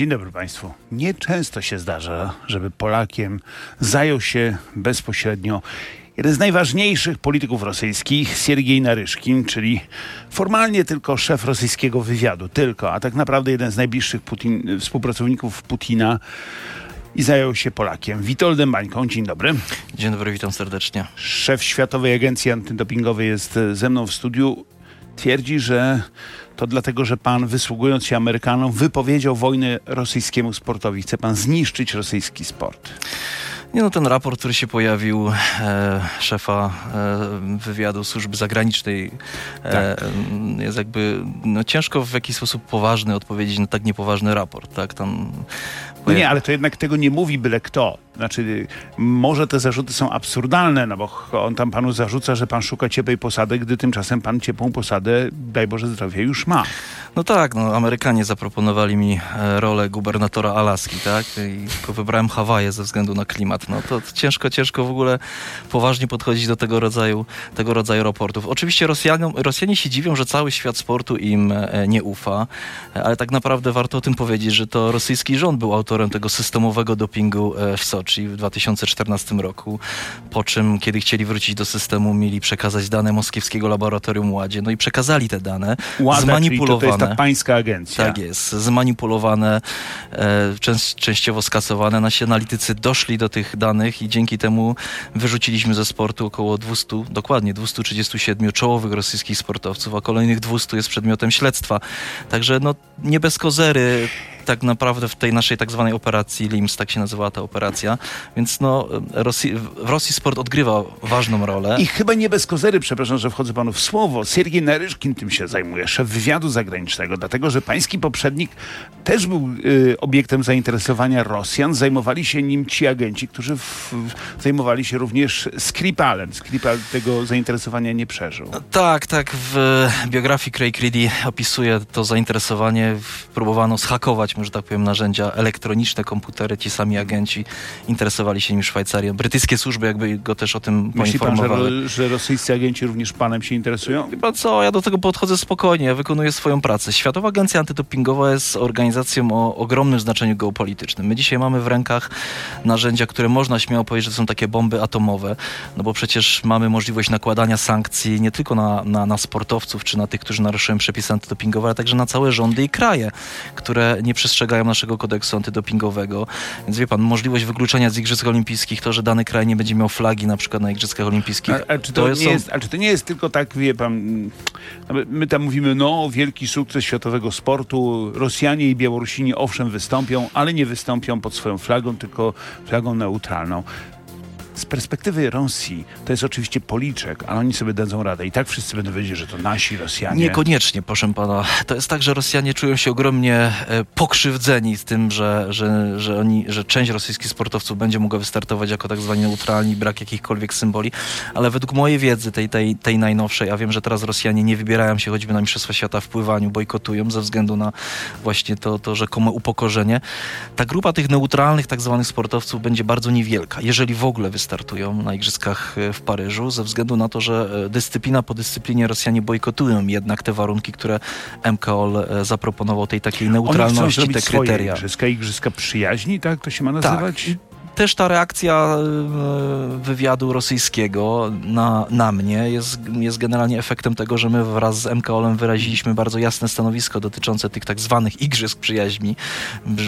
Dzień dobry Państwu. Nieczęsto się zdarza, żeby Polakiem zajął się bezpośrednio jeden z najważniejszych polityków rosyjskich, Siergiej Naryszkin, czyli formalnie tylko szef rosyjskiego wywiadu, tylko, a tak naprawdę jeden z najbliższych Putin, współpracowników Putina i zajął się Polakiem. Witoldem Bańką, dzień dobry. Dzień dobry, witam serdecznie. Szef Światowej Agencji Antydopingowej jest ze mną w studiu. Twierdzi, że to dlatego, że pan wysługując się Amerykanom wypowiedział wojnę rosyjskiemu sportowi. Chce pan zniszczyć rosyjski sport. Nie no, ten raport, który się pojawił e, szefa e, wywiadu służby zagranicznej e, tak. jest jakby no, ciężko w jakiś sposób poważny odpowiedzieć na tak niepoważny raport, tak? Tam no nie, ale to jednak tego nie mówi byle kto. Znaczy, może te zarzuty są absurdalne, no bo on tam panu zarzuca, że pan szuka ciepłej posady, gdy tymczasem pan ciepłą posadę, daj Boże zdrowie, już ma. No tak, no Amerykanie zaproponowali mi e, rolę gubernatora Alaski, tak? I tylko wybrałem Hawaje ze względu na klimat. No to ciężko, ciężko w ogóle poważnie podchodzić do tego rodzaju, tego rodzaju raportów. Oczywiście Rosjanom, Rosjanie się dziwią, że cały świat sportu im e, nie ufa, ale tak naprawdę warto o tym powiedzieć, że to rosyjski rząd był autorem tego systemowego dopingu e, w Soczi w 2014 roku, po czym, kiedy chcieli wrócić do systemu, mieli przekazać dane moskiewskiego laboratorium Ładzie, no i przekazali te dane, Łada, zmanipulowane ta pańska agencja. Tak jest, zmanipulowane, e, częst, częściowo skasowane. Nasi analitycy doszli do tych danych i dzięki temu wyrzuciliśmy ze sportu około 200, dokładnie 237 czołowych rosyjskich sportowców, a kolejnych 200 jest przedmiotem śledztwa. Także no nie bez kozery tak naprawdę w tej naszej tak zwanej operacji LIMS, tak się nazywała ta operacja, więc no Rosji, w Rosji sport odgrywa ważną rolę. I chyba nie bez kozery, przepraszam, że wchodzę panu w słowo, Siergiej Naryszkin tym się zajmuje, szef wywiadu zagranicznego, dlatego, że pański poprzednik też był y, obiektem zainteresowania Rosjan, zajmowali się nim ci agenci, którzy w, zajmowali się również Skripalem. Skripal tego zainteresowania nie przeżył. Tak, tak, w biografii Craig Reedy opisuje to zainteresowanie, próbowano zhakować że tak powiem, narzędzia elektroniczne, komputery, ci sami agenci interesowali się nim Szwajcarią. Brytyjskie służby jakby go też o tym Myśli poinformowały. Pan, że, że rosyjscy agenci również panem się interesują? Chyba co, ja do tego podchodzę spokojnie, ja wykonuję swoją pracę. Światowa Agencja Antydopingowa jest organizacją o ogromnym znaczeniu geopolitycznym. My dzisiaj mamy w rękach narzędzia, które można śmiało powiedzieć, że są takie bomby atomowe, no bo przecież mamy możliwość nakładania sankcji nie tylko na, na, na sportowców, czy na tych, którzy naruszyłem przepisy antydopingowe, ale także na całe rządy i kraje, które nie przestrzegają naszego kodeksu antydopingowego. Więc wie pan, możliwość wykluczenia z Igrzysk Olimpijskich, to, że dany kraj nie będzie miał flagi na przykład na Igrzyskach Olimpijskich. A, a czy, to, to nie jest, a czy to nie jest tylko tak, wie pan, my tam mówimy, no, wielki sukces światowego sportu, Rosjanie i Białorusini owszem wystąpią, ale nie wystąpią pod swoją flagą, tylko flagą neutralną z perspektywy Rosji to jest oczywiście policzek, ale oni sobie dadzą radę. I tak wszyscy będą wiedzieć, że to nasi Rosjanie. Niekoniecznie, proszę pana. To jest tak, że Rosjanie czują się ogromnie e, pokrzywdzeni z tym, że, że, że, oni, że część rosyjskich sportowców będzie mogła wystartować jako tak zwani neutralni, brak jakichkolwiek symboli. Ale według mojej wiedzy, tej, tej, tej najnowszej, a wiem, że teraz Rosjanie nie wybierają się choćby na Mistrzostwa Świata w pływaniu, bojkotują ze względu na właśnie to, to rzekome upokorzenie. Ta grupa tych neutralnych tak zwanych sportowców będzie bardzo niewielka, jeżeli w ogóle wystartuje startują na Igrzyskach e, w Paryżu, ze względu na to, że e, dyscyplina po dyscyplinie Rosjanie bojkotują jednak te warunki, które MKOL e, zaproponował, tej takiej neutralności, te kryteria. Igrzyska, igrzyska przyjaźni, tak to się ma nazywać? Tak też ta reakcja e, wywiadu rosyjskiego na, na mnie jest, jest generalnie efektem tego, że my wraz z MKOL-em wyraziliśmy bardzo jasne stanowisko dotyczące tych tak zwanych Igrzysk Przyjaźni.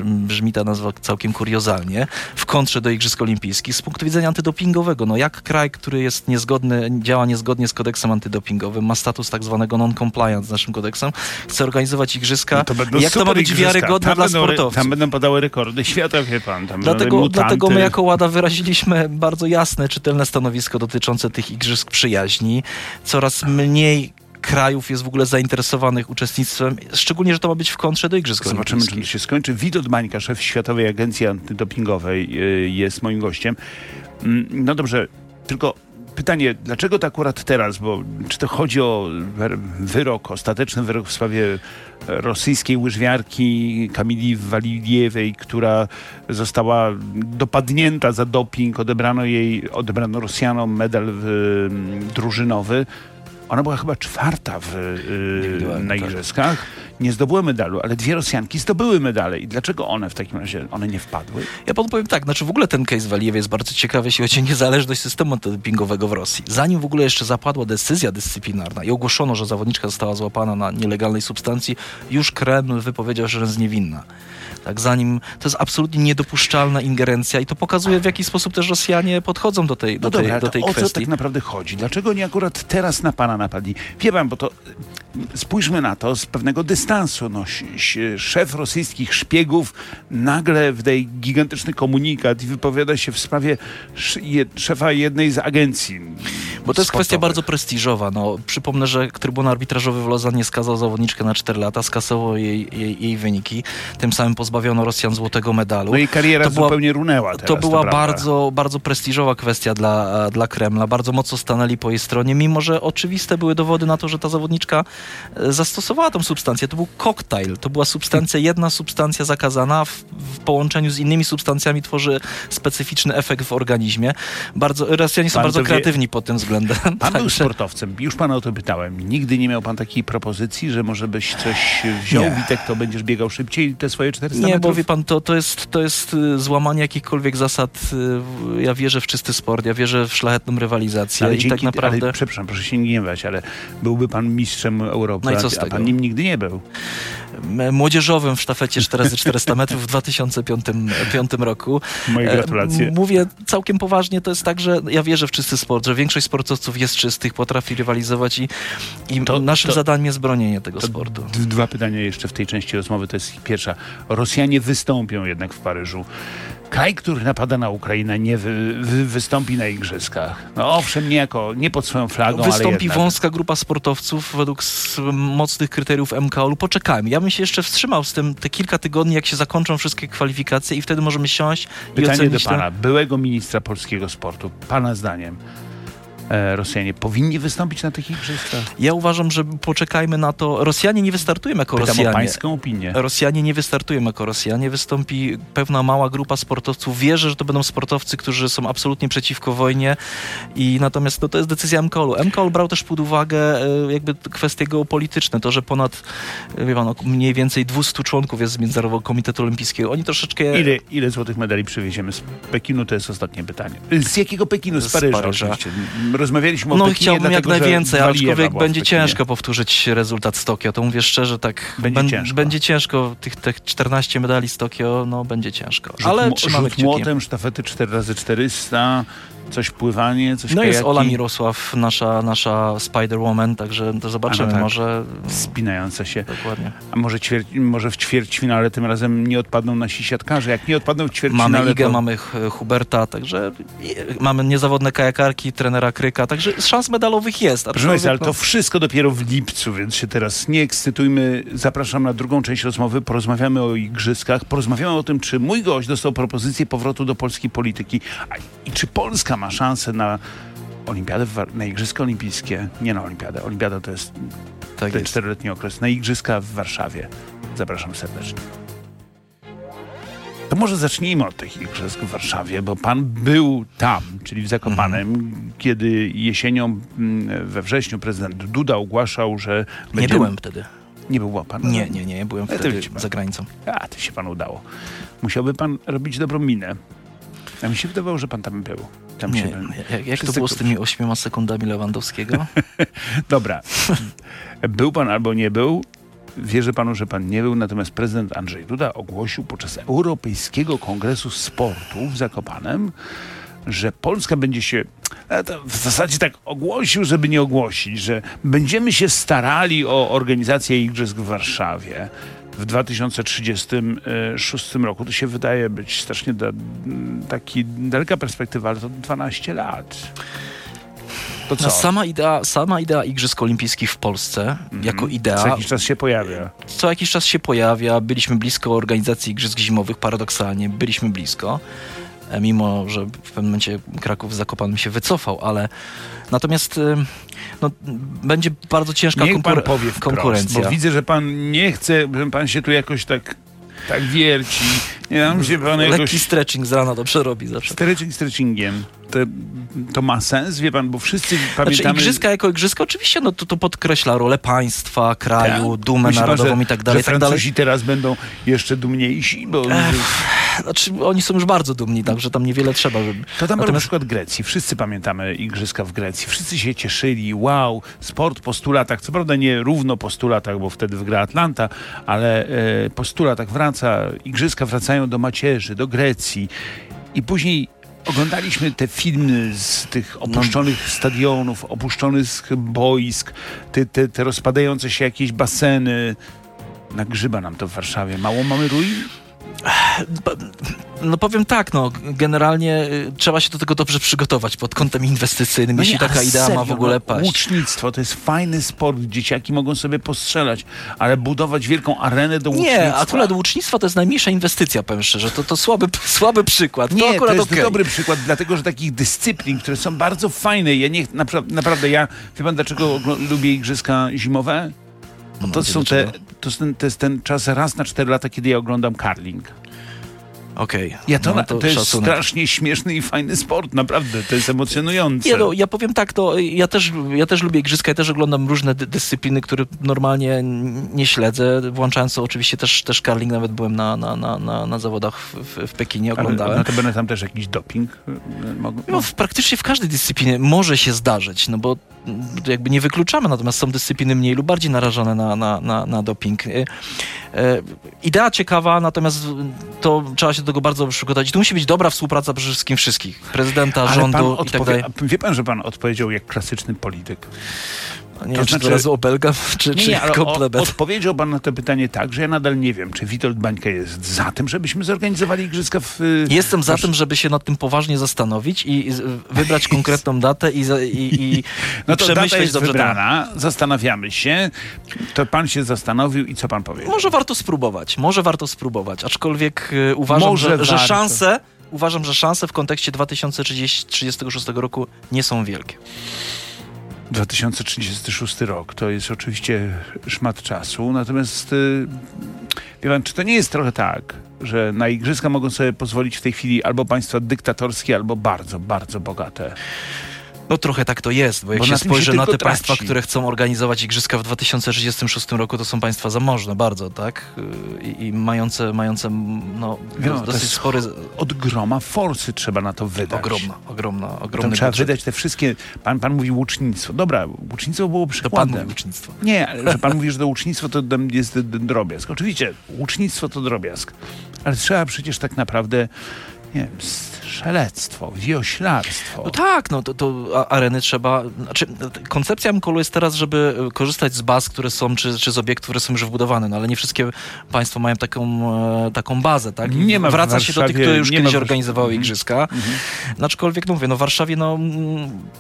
Brzmi ta nazwa całkiem kuriozalnie. W kontrze do Igrzysk Olimpijskich z punktu widzenia antydopingowego. No jak kraj, który jest niezgodny, działa niezgodnie z kodeksem antydopingowym, ma status tak zwanego non-compliant z naszym kodeksem, chce organizować Igrzyska. No jak to ma być igrzyska. wiarygodne tam dla będą, sportowców? Tam będą padały rekordy świata, wie pan. Tam dlatego, dlatego my jako Łada wyraziliśmy bardzo jasne, czytelne stanowisko dotyczące tych igrzysk przyjaźni. Coraz mniej krajów jest w ogóle zainteresowanych uczestnictwem, szczególnie, że to ma być w kontrze do Igrzysk Zobaczymy, czy to się skończy. Widot Mańka, szef Światowej Agencji Antydopingowej y, jest moim gościem. Mm, no dobrze, tylko pytanie, dlaczego to akurat teraz? Bo czy to chodzi o wyrok, ostateczny wyrok w sprawie rosyjskiej łyżwiarki Kamili Walidiewej, która została dopadnięta za doping, odebrano jej, odebrano Rosjanom medal drużynowy. Ona była chyba czwarta w, yy, na tak. igrzyskach. Nie zdobyły medalu, ale dwie Rosjanki zdobyły medale. I dlaczego one w takim razie, one nie wpadły? Ja panu powiem tak, znaczy w ogóle ten case Walijew jest bardzo ciekawy, jeśli chodzi o niezależność systemu antydopingowego w Rosji. Zanim w ogóle jeszcze zapadła decyzja dyscyplinarna i ogłoszono, że zawodniczka została złapana na nielegalnej substancji, już Kreml wypowiedział, że jest niewinna. Tak, zanim to jest absolutnie niedopuszczalna ingerencja i to pokazuje, w jaki sposób też Rosjanie podchodzą do tej, do No tej, dobra, do to tej o co kwestii. tak naprawdę chodzi? Dlaczego nie akurat teraz na pana napadli? Wie pan, bo to spójrzmy na to z pewnego dystansu. No, szef rosyjskich szpiegów nagle wydaje gigantyczny komunikat i wypowiada się w sprawie szefa jednej z agencji. Bo to jest kwestia bardzo prestiżowa. No, przypomnę, że Trybunał Arbitrażowy w Lozanie skazał zawodniczkę na 4 lata, skasował jej, jej, jej wyniki, tym samym pozbawiono Rosjan złotego medalu. No i kariera To była- zupełnie runęła teraz, to była prawda. bardzo, bardzo prestiżowa kwestia dla, dla Kremla. Bardzo mocno stanęli po jej stronie, mimo że oczywiste były dowody na to, że ta zawodniczka e, zastosowała tą substancję. To był koktajl. To była substancja, jedna substancja zakazana w, w połączeniu z innymi substancjami tworzy specyficzny efekt w organizmie. Bardzo, Rosjanie są Pan bardzo to wie- kreatywni pod tym względem. Pan był Także- sportowcem, już pana o to pytałem. Nigdy nie miał pan takiej propozycji, że może byś coś wziął, Nie. Witek, to będziesz biegał szybciej te swoje 400 Nie, bo wie pan, to, to, jest, to jest y, złamanie jakichkolwiek zasad. y, Ja wierzę w czysty sport, ja wierzę w szlachetną rywalizację ale i tak naprawdę... Ale, przepraszam, proszę się nie gniewać, ale byłby pan mistrzem Europy, No i co a- z a tego? pan nim nigdy nie był. Młodzieżowym w sztafecie 4x400 metrów w 2005 piątym roku. Moje E, gratulacje. Mówię całkiem poważnie, to jest tak, że ja wierzę w czysty sport, że większość sportowców jest czystych, potrafi rywalizować i, i To- naszym to- zadaniem jest bronienie tego sportu. Dwa pytania jeszcze w tej części rozmowy. To jest pierwsza. Rosjanie wystąpią jednak w Paryżu. Kraj, który napada na Ukrainę, nie wy, wy, wystąpi na igrzyskach. No owszem, nie jako, nie pod swoją flagą, ale Wystąpi wąska grupa sportowców według mocnych kryteriów MKOL-u. Poczekajmy. Ja bym się jeszcze wstrzymał z tym te kilka tygodni, jak się zakończą wszystkie kwalifikacje i wtedy możemy siąść i Pytanie do ocenić pana, byłego ministra polskiego sportu. Pana zdaniem Rosjanie powinni wystąpić na tych igrzyskach? Ja uważam, że poczekajmy na to. Rosjanie nie wystartują jako Pytam Rosjanie. o pańską opinię. Rosjanie nie wystartują jako Rosjanie, wystąpi pewna mała grupa sportowców. Wierzę, że to będą sportowcy, którzy są absolutnie przeciwko wojnie i natomiast no, to jest decyzja MKOL-u. MKOL brał też pod uwagę e, jakby kwestie geopolityczne, to, że ponad e, wie pan, mniej więcej 200 członków jest z Międzynarodowego Komitetu Olimpijskiego. Oni troszeczkę... Ile, ile złotych medali przywieziemy z Pekinu? To jest ostatnie pytanie. Z jakiego Pekinu? Z Z Paryża, Paryża. oczywiście. Rozmawialiśmy o No Pekinie, chciałbym jak dlatego, że najwięcej, aczkolwiek będzie ciężko powtórzyć rezultat z Tokio. To mówię szczerze, tak Będzie ben- ciężko. będzie ciężko. Tych, tych 14 medali z Tokio, no będzie ciężko. Rzut, Ale trzymamy rzut kciuki. młotem, sztafety 4x400, coś pływanie, coś No jest kajaki, Ola Mirosław, nasza, nasza Spider-Woman, także to zobaczymy, no tak. może... Spinające się. Dokładnie. A może, ćwierć, może w ćwierćfinale tym razem nie odpadną nasi siatkarze? Jak nie odpadną w ćwierćfinale, Mamy Igę, to... mamy Huberta, także mamy niezawodne kajakarki, trenera Kryka, także szans medalowych jest. Proszę Państwa, ale to wszystko dopiero w lipcu, więc się teraz nie ekscytujmy. Zapraszam na drugą część rozmowy. Porozmawiamy o igrzyskach. Porozmawiamy o tym, czy mój gość dostał propozycję powrotu do polskiej polityki a, i czy Polska ma szansę na olimpiadę, na igrzyska olimpijskie. Nie na olimpiadę. Olimpiada to jest tak ten czteroletni okres. Na igrzyska w Warszawie. Zapraszam serdecznie. To może zacznijmy od tych igrzysk w Warszawie, bo pan był tam, czyli w Zakopanem, Mhm. kiedy jesienią mm, we wrześniu prezydent Duda ogłaszał, że Nie będzie... byłem wtedy. Nie był pan? Nie, nie, nie, byłem to wtedy za granicą. A, to się panu udało. Musiałby pan robić dobrą minę. A mi się wydawało, że pan tam był. Tam Nie, się... jak, jak to było z tymi ośmioma sekundami Lewandowskiego? Dobra. Był pan albo nie był. Wierzę panu, że pan nie był, natomiast prezydent Andrzej Duda ogłosił podczas Europejskiego Kongresu Sportu w Zakopanem, że Polska będzie się, to w zasadzie tak ogłosił, żeby nie ogłosić, że będziemy się starali o organizację Igrzysk w Warszawie w 2036 roku. To się wydaje być strasznie da, taki daleka perspektywa, ale to 12 lat. To co? No, sama, idea, sama idea Igrzysk Olimpijskich w Polsce, jako Co idea, jakiś czas się pojawia. co jakiś czas się pojawia. Byliśmy blisko organizacji Igrzysk Zimowych, paradoksalnie, byliśmy blisko. E, Mimo, że w pewnym momencie Kraków z Zakopanem się wycofał, ale natomiast y, no, będzie bardzo ciężka Niech pan konkur- powie wprost, konkurencja. bo widzę, że pan nie chce, że pan się tu jakoś tak, tak wierci. Nie dam się pan jakoś Lekki stretching z rana dobrze robi zawsze. stretching stretchingiem. To, to ma sens, wie pan, bo wszyscy pamiętamy... Znaczy, igrzyska jako igrzyska oczywiście no, to, to podkreśla rolę państwa, kraju, Tak. dumę Myśli pan, narodową że, i tak dalej, Że tak dalej. Francuzi teraz będą jeszcze dumniejsi, bo... Znaczy, oni są już bardzo dumni, także tam niewiele trzeba, żeby... To tam Natomiast- przykład Grecji. Wszyscy pamiętamy igrzyska w Grecji. Wszyscy się cieszyli. Wow, sport po 100 latach. Co prawda nie równo po 100 latach, bo wtedy wygra Atlanta, ale e, po 100 latach wraca. Igrzyska wracają do macierzy, do Grecji. I później oglądaliśmy te filmy z tych opuszczonych stadionów, opuszczonych boisk, te, te, te rozpadające się jakieś baseny. Nagrzyba nam to w Warszawie. Mało mamy ruin? No powiem tak, no generalnie y, trzeba się do tego dobrze przygotować pod kątem inwestycyjnym, jeśli nie, taka idea ma serio, w ogóle no, paść. Łucznictwo to jest fajny sport, dzieciaki mogą sobie postrzelać, ale budować wielką arenę do łucznictwa... Nie, akurat łucznictwo to jest najmniejsza inwestycja, powiem szczerze. To, to słaby, słaby przykład. to Nie, to, akurat jest okej. dobry przykład, dlatego że takich dyscyplin, które są bardzo fajne, ja nie, napra naprawdę, ja, wie pan dlaczego lubię igrzyska zimowe? Bo to, No, są te, to, jest ten, to jest ten czas raz na cztery lata, kiedy ja oglądam karling. Okej. Ja to, No, na, to, jest szacunek. strasznie śmieszny i fajny sport, naprawdę, to jest emocjonujące. Nie, no, ja powiem tak, to ja też, ja też lubię igrzyska, ja też oglądam różne dy dyscypliny, które normalnie nie śledzę, włączając to oczywiście też, też curling, nawet byłem na, na, na, na, na zawodach w, w, Pekinie, ale oglądałem. notabene tam też jakiś doping mogą... No, w, praktycznie w każdej dyscyplinie może się zdarzyć, no bo jakby nie wykluczamy, natomiast są dyscypliny mniej lub bardziej narażone na, na, na, na doping. E, e, idea ciekawa, natomiast to trzeba się do tego bardzo przygotować. I tu musi być dobra współpraca przede wszystkim wszystkich. Prezydenta, Ale rządu pan i tak dalej. Wie pan, że pan odpowiedział jak klasyczny polityk. Nie to znaczy- to razu obelgam, czy, czy o- plebet. odpowiedział pan na to pytanie tak, że ja nadal nie wiem, czy Witold Bańka jest za tym, żebyśmy zorganizowali igrzyska w... y, Jestem za tym, żeby się nad tym poważnie zastanowić i wybrać konkretną datę i, i, i, No i to data przemyśleć jest dobrze. wybrana, zastanawiamy się. To pan się zastanowił i co pan powie? Może warto spróbować, może warto spróbować, aczkolwiek y, uważam, Może że, że szanse, uważam, że szanse w kontekście 2036 roku nie są wielkie. 2036 rok to jest oczywiście szmat czasu, natomiast y, wie pan, czy to nie jest trochę tak, że na igrzyska mogą sobie pozwolić w tej chwili albo państwa dyktatorskie, albo bardzo, bardzo bogate? No trochę tak to jest, bo jak Bo się na tym się spojrzy na te tylko państwa, traci. które chcą organizować igrzyska w 2036 roku, to są państwa zamożne bardzo, tak? Y, I, i mające, mające no, to dosyć spory, Od groma forsy trzeba na to wydać. ogromna, ogromna, Tam ogromny trzeba budżet. wydać te wszystkie. Pan, pan mówi łucznictwo. Dobra, łucznictwo było To pan przykładem. mówi ucznictwo. Nie, ale że pan mówi, że to łucznictwo to jest drobiazg. Oczywiście, łucznictwo to drobiazg. Ale trzeba przecież tak naprawdę, nie wiem, strzelectwo, wioślarstwo. No tak, no to, to areny trzeba. Znaczy, koncepcja MKOL jest teraz, żeby e, korzystać z baz, które są, czy, czy z obiektów, które są już wbudowane, no ale nie wszystkie państwa mają taką, e, taką bazę, tak? I Nie ma Wraca się do tych, które już kiedyś organizowały Mhm. igrzyska. No, aczkolwiek, no mówię, no w Warszawie, no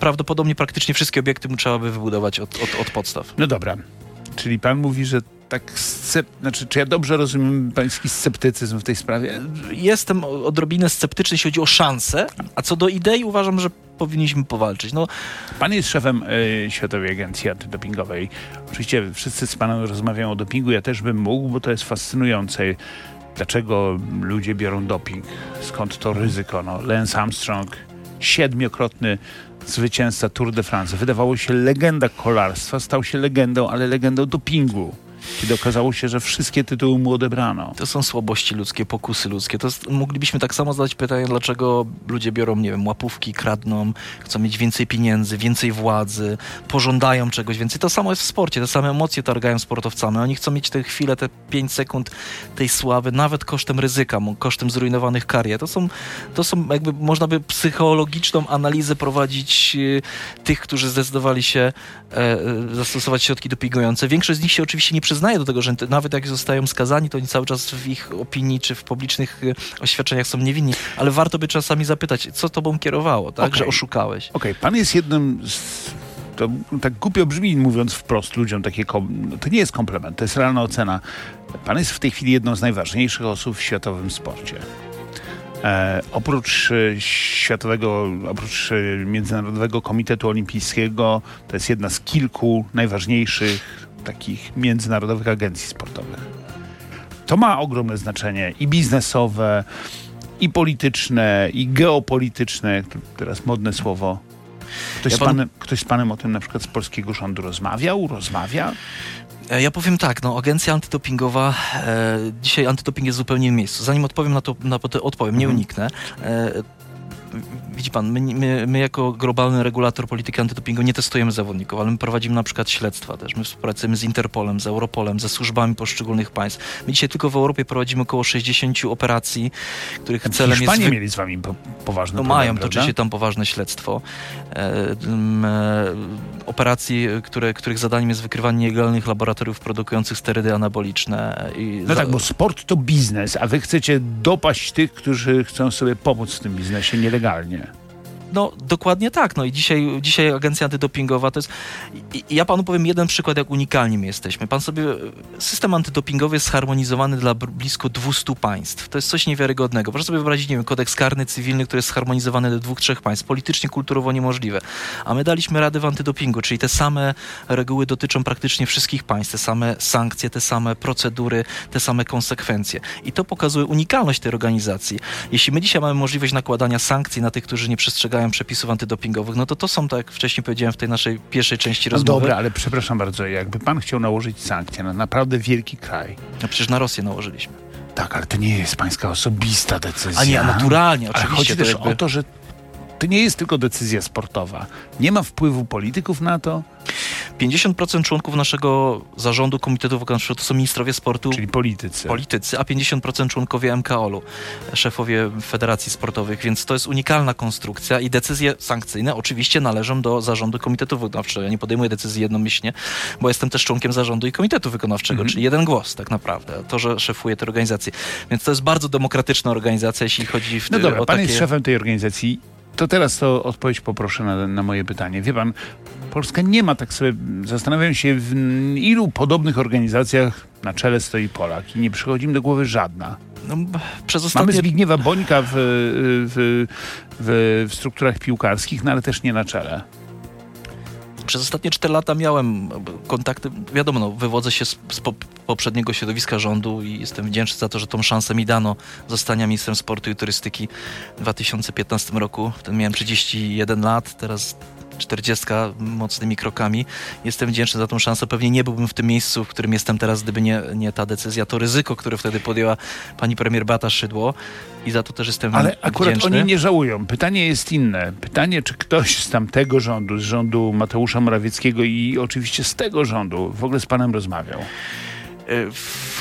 prawdopodobnie praktycznie wszystkie obiekty trzeba by wybudować od, od, od podstaw. No dobra. Czyli pan mówi, że tak, scep... znaczy, czy ja dobrze rozumiem pański sceptycyzm w tej sprawie? Jestem odrobinę sceptyczny, jeśli chodzi o szanse, a co do idei uważam, że powinniśmy powalczyć. No, Pan jest szefem y, Światowej Agencji Antydopingowej. Oczywiście wszyscy z panem rozmawiają o dopingu, ja też bym mógł, bo to jest fascynujące. Dlaczego ludzie biorą doping? Skąd to ryzyko? No, Lance Armstrong, siedmiokrotny zwycięzca Tour de France. Wydawało się legenda kolarstwa, stał się legendą, ale legendą dopingu. Kiedy okazało się, że wszystkie tytuły mu odebrano. To są słabości ludzkie, pokusy ludzkie. To moglibyśmy tak samo zadać pytanie, dlaczego ludzie biorą, nie wiem, łapówki, kradną, chcą mieć więcej pieniędzy, więcej władzy, pożądają czegoś więcej. To samo jest w sporcie, te same emocje targają sportowcami. Oni chcą mieć te chwile, te 5 sekund tej sławy, nawet kosztem ryzyka, kosztem zrujnowanych karier. To są, to są jakby, można by psychologiczną analizę prowadzić e, tych, którzy zdecydowali się zastosować środki dopingujące. Większość z nich się oczywiście nie przyznaje do tego, że nawet jak zostają skazani, to oni cały czas w ich opinii czy w publicznych e, oświadczeniach są niewinni. Ale warto by czasami zapytać, co tobą kierowało, tak, Okej. że oszukałeś. Okej, pan jest jednym z... To tak głupio brzmi, mówiąc wprost ludziom, takie to nie jest komplement, to jest realna ocena. Pan jest w tej chwili jedną z najważniejszych osób w światowym sporcie. E, oprócz e, światowego, oprócz e, Międzynarodowego Komitetu Olimpijskiego, to jest jedna z kilku najważniejszych takich międzynarodowych agencji sportowych. To ma ogromne znaczenie i biznesowe, i polityczne, i geopolityczne, teraz modne słowo. Ktoś, Ja z pan- panem, ktoś z panem o tym na przykład z polskiego rządu rozmawiał? Rozmawia? E, Ja powiem tak, no agencja antydopingowa, e, dzisiaj antydoping jest w zupełnie innym miejscu. Zanim odpowiem na to, na to odpowiem, nie Mhm. uniknę. E, widzi pan, my, my, my jako globalny regulator polityki antydopingu nie testujemy zawodników, ale my prowadzimy na przykład śledztwa też. My współpracujemy z Interpolem, z Europolem, ze służbami poszczególnych państw. My dzisiaj tylko w Europie prowadzimy około 60 operacji, których celem jest... Hiszpanie mieli z wami po, poważny no mają, prawda? toczy się tam poważne śledztwo. E, e, operacji, które, których zadaniem jest wykrywanie nielegalnych laboratoriów produkujących sterydy anaboliczne. I No za- tak, bo sport to biznes, a wy chcecie dopaść tych, którzy chcą sobie pomóc w tym biznesie 干人家。No dokładnie tak. No i dzisiaj, dzisiaj agencja antydopingowa to jest... I, ja panu powiem jeden przykład, jak unikalni my jesteśmy. Pan sobie... System antydopingowy jest zharmonizowany dla blisko 200 państw. To jest coś niewiarygodnego. Proszę sobie wyobrazić, nie wiem, kodeks karny cywilny, który jest zharmonizowany do dwóch, trzech państw. Politycznie, kulturowo niemożliwe. A my daliśmy radę w antydopingu, czyli te same reguły dotyczą praktycznie wszystkich państw. Te same sankcje, te same procedury, te same konsekwencje. I to pokazuje unikalność tej organizacji. Jeśli my dzisiaj mamy możliwość nakładania sankcji na tych, którzy nie przestrzegają przepisów antydopingowych, no to to są, tak jak wcześniej powiedziałem w tej naszej pierwszej części No rozmowy, dobra, ale przepraszam bardzo, jakby pan chciał nałożyć sankcje na naprawdę wielki kraj, no przecież na Rosję nałożyliśmy. tak, ale to nie jest pańska osobista decyzja. A nie, naturalnie, Ale oczywiście. chodzi to też jakby- o to, że to nie jest tylko decyzja sportowa. Nie ma wpływu polityków na to, 50% członków naszego zarządu Komitetu Wykonawczego to są ministrowie sportu, czyli politycy. politycy, a 50% członkowie MKOL-u, szefowie federacji sportowych, więc to jest unikalna konstrukcja i decyzje sankcyjne oczywiście należą do zarządu Komitetu Wykonawczego. Ja nie podejmuję decyzji jednomyślnie, bo jestem też członkiem zarządu i Komitetu Wykonawczego, Mhm. czyli jeden głos tak naprawdę, to, że szefuję tę organizację. Więc to jest bardzo demokratyczna organizacja, jeśli chodzi w No dobra, o pan takie... jest szefem tej organizacji. To teraz to odpowiedź poproszę na, na moje pytanie. Wie pan, Polska nie ma, tak sobie zastanawiam się, w ilu podobnych organizacjach na czele stoi Polak i nie przychodzi mi do głowy żadna. No, przez Mamy ostatnie Zbigniewa Bońka w, w, w, w strukturach piłkarskich, no ale też nie na czele. Przez ostatnie 4 lata miałem kontakty, wiadomo, no, wywodzę się z, z pop- poprzedniego środowiska rządu i jestem wdzięczny za to, że tą szansę mi dano zostania ministrem sportu i turystyki w 2015 roku. Wtedy miałem 31 lat, teraz 40 mocnymi krokami. Jestem wdzięczny za tą szansę. Pewnie nie byłbym w tym miejscu, w którym jestem teraz, gdyby nie, nie ta decyzja, to ryzyko, które wtedy podjęła pani premier Beata Szydło i za to też jestem Ale akurat wdzięczny. oni nie żałują. Pytanie jest inne. Pytanie, czy ktoś z tamtego rządu, z rządu Mateusza Morawieckiego i oczywiście z tego rządu w ogóle z panem rozmawiał. E,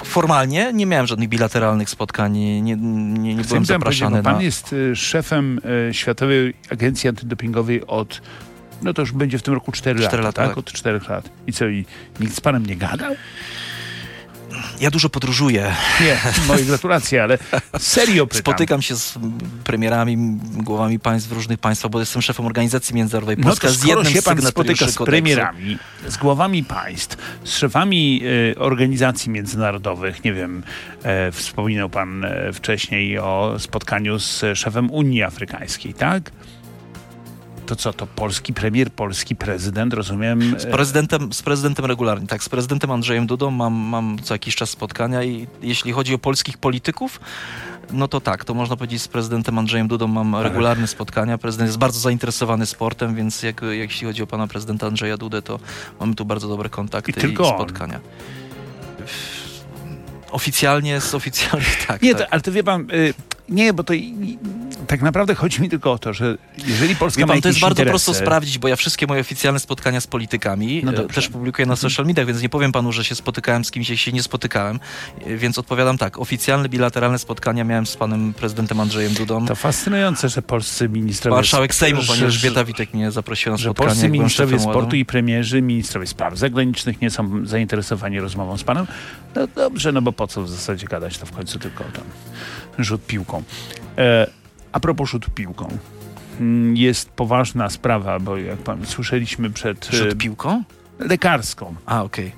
Formalnie nie miałem żadnych bilateralnych spotkań, nie, nie, nie, nie byłem zapraszany pan na... jest y, szefem y, Światowej Agencji Antydopingowej od, no to już będzie w tym roku 4, Cztery lata, lata, tak? tak. Od 4 lat. I co, i nikt z panem nie gadał? Ja dużo podróżuję, Nie, moje gratulacje, ale serio pytam. spotykam się z premierami, głowami państw w różnych państwach, bo jestem szefem organizacji międzynarodowej. No Polska to z jednym się z pan spotyka z premierami, z głowami państw, z szefami y, organizacji międzynarodowych, nie wiem, e, wspominał pan e, wcześniej o spotkaniu z szefem Unii Afrykańskiej, tak? To co, to polski premier, polski prezydent, rozumiem? Z prezydentem, z prezydentem regularnie, tak. Z prezydentem Andrzejem Dudą mam, mam co jakiś czas spotkania i jeśli chodzi o polskich polityków, no to tak, to można powiedzieć z prezydentem Andrzejem Dudą mam regularne spotkania. Prezydent jest bardzo zainteresowany sportem, więc jak, jak jeśli chodzi o pana prezydenta Andrzeja Dudę, to mamy tu bardzo dobre kontakty I tylko on. spotkania. Oficjalnie, z oficjalnie tak. Nie, tak. to, ale to wie pan, y, nie, bo to tak naprawdę chodzi mi tylko o to, że jeżeli Polska Wie ma pan, to jest bardzo interesy, prosto sprawdzić, bo ja wszystkie moje oficjalne spotkania z politykami No e. Mhm. też publikuję na social mediach, więc nie powiem panu, że się spotykałem z kimś, jak się nie spotykałem. E, Więc odpowiadam tak, oficjalne, bilateralne spotkania miałem z panem prezydentem Andrzejem Dudą. To fascynujące, że polscy ministrowie... Marszałek Sejmu, pani że- Elżbieta Witek mnie zaprosiła na że spotkanie. polscy jak byłem ministrowie sportu i premierzy, ministrowie spraw zagranicznych nie są zainteresowani rozmową z panem. No dobrze, no bo po co w zasadzie gadać, to w końcu tylko tam rzut piłką. E, a propos rzut piłką. Mm, Jest poważna sprawa, bo jak pan słyszeliśmy przed e, Rzut piłką? lekarską. A, okej.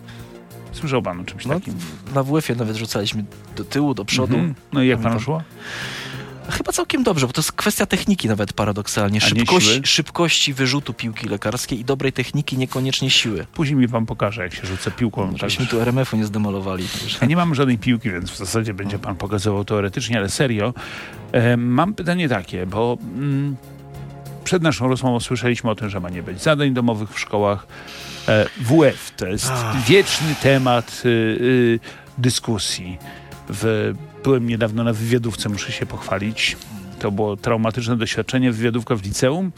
Słyszał pan o czymś No, takim? na WF-ie nawet rzucaliśmy do tyłu, do przodu. Mhm. No i jak panu Pamiętam. szło? Chyba całkiem dobrze, bo to jest kwestia techniki nawet paradoksalnie. Szybkości, szybkości wyrzutu piłki lekarskiej i dobrej techniki, niekoniecznie siły. Później mi pan pokaże, jak się rzuca piłką. tak, Żebyśmy tu RMF-u nie zdemolowali. Ja nie mam żadnej piłki, więc w zasadzie będzie pan pokazywał teoretycznie, ale serio. E, mam pytanie takie, bo mm, przed naszą rozmową słyszeliśmy o tym, że ma nie być zadań domowych w szkołach. E, WF to jest Ach. wieczny temat y, y, dyskusji. W, byłem niedawno na wywiadówce, muszę się pochwalić. To było traumatyczne doświadczenie, wywiadówka w liceum,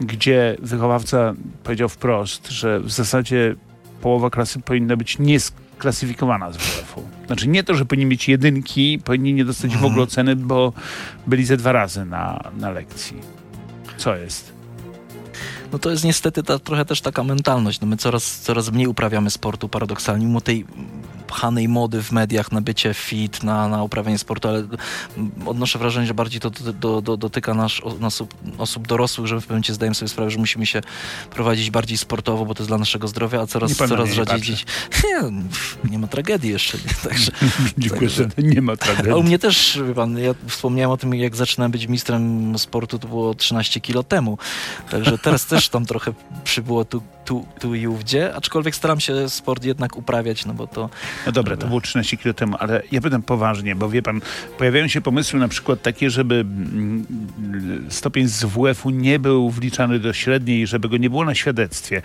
gdzie wychowawca powiedział wprost, że w zasadzie połowa klasy powinna być niesklasyfikowana z WF-u. Znaczy nie to, że powinni mieć jedynki, powinni nie dostać w Mhm. ogóle oceny, bo byli ze dwa razy na, na lekcji. Co jest? No to jest niestety ta, trochę też taka mentalność. No my coraz, coraz mniej uprawiamy sportu paradoksalnie, mimo tej pchanej mody w mediach na bycie fit, na, na uprawianie sportu, ale odnoszę wrażenie, że bardziej to do, do, do, dotyka nas, osób dorosłych, że w pewnym momencie zdajemy sobie sprawę, że musimy się prowadzić bardziej sportowo, bo to jest dla naszego zdrowia, a coraz, coraz rzadziej dzieci. Nie, nie ma tragedii jeszcze. Nie? Także, Dziękuję, że nie ma tragedii. a u mnie też, wie pan, ja wspomniałem o tym, jak zaczynałem być mistrzem sportu, to było 13 kilo temu. Także teraz też tam trochę przybyło tu, tu, tu i ówdzie, aczkolwiek staram się sport jednak uprawiać, no bo to... No dobra, to było 13 kilo temu, ale ja pytam poważnie, bo wie pan, pojawiają się pomysły na przykład takie, żeby mm, stopień z WF-u nie był wliczany do średniej, żeby go nie było na świadectwie.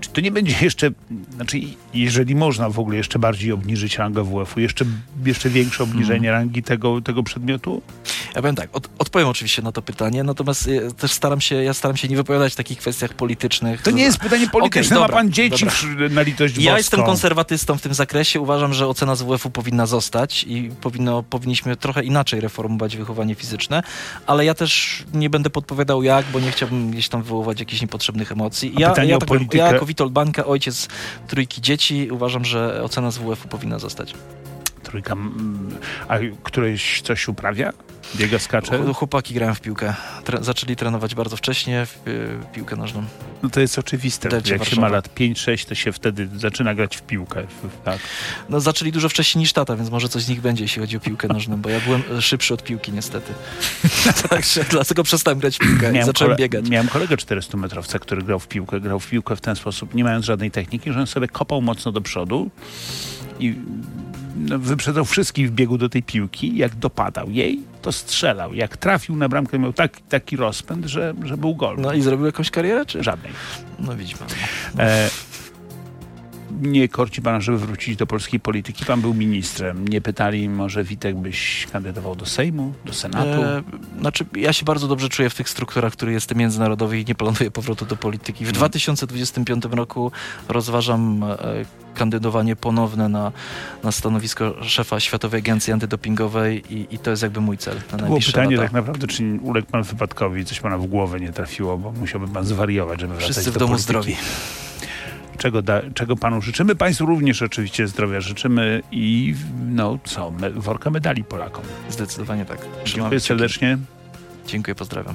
Czy to nie będzie jeszcze, znaczy jeżeli można w ogóle jeszcze bardziej obniżyć rangę WF-u, jeszcze, jeszcze większe obniżenie rangi tego, tego przedmiotu? Ja powiem tak, od, odpowiem oczywiście na to pytanie, natomiast ja też staram się, ja staram się nie wypowiadać w takich kwestiach politycznych. To nie jest pytanie polityczne, ma dobra, pan dzieci dobra. na litość Ja boską. jestem konserwatystą w tym zakresie. Uważam, że ocena z WF-u powinna zostać i powinno, powinniśmy trochę inaczej reformować wychowanie fizyczne, ale ja też nie będę podpowiadał jak, bo nie chciałbym gdzieś tam wywoływać jakichś niepotrzebnych emocji. Ja, pytanie ja, o tak, politykę- ja jako Witold Bańka, ojciec trójki dzieci, uważam, że ocena z WF-u powinna zostać. Trójka, mm, a któryś coś uprawia? Biega, skacze? Ch- Chłopaki grają w piłkę. Tre zaczęli trenować bardzo wcześnie w y, piłkę nożną. No to jest oczywiste. Delcie Jak się ma Warszawa. lat 5-6, to się wtedy zaczyna grać w piłkę. w- Tak. No zaczęli dużo wcześniej niż tata, więc może coś z nich będzie, jeśli chodzi o piłkę nożną, bo ja byłem e, szybszy od piłki niestety. Także dlatego przestałem grać w piłkę i zacząłem biegać. miałem kolegę 400-metrowca, który grał w piłkę. Grał w piłkę w ten sposób, nie mając żadnej techniki, że on sobie kopał mocno do przodu i wyprzedzał wszystkich w biegu do tej piłki. Jak dopadał jej, to strzelał. Jak trafił na bramkę, miał tak, taki rozpęd, że, że był gol. No i zrobił jakąś karierę, czy? Żadnej. No widzimy. E, nie korci pana, żeby wrócić do polskiej polityki. Pan był ministrem. Nie pytali, może Witek byś kandydował do Sejmu, do Senatu? E, znaczy, ja się bardzo dobrze czuję w tych strukturach, w których jestem międzynarodowy i nie planuję powrotu do polityki. W Mhm. 2025 roku rozważam e, kandydowanie ponowne na, na stanowisko szefa Światowej Agencji Antydopingowej i, i to jest jakby mój cel na To było pytanie lata. tak naprawdę, czy uległ pan wypadkowi, coś pana w głowę nie trafiło, bo musiałby pan zwariować, żeby wracać Wszyscy w do domu polityki. zdrowi. Czego, da, czego panu życzymy? Państwu również oczywiście zdrowia życzymy i no co, me, worka medali Polakom. Zdecydowanie tak. Dziękuję serdecznie. Dziękuję, pozdrawiam.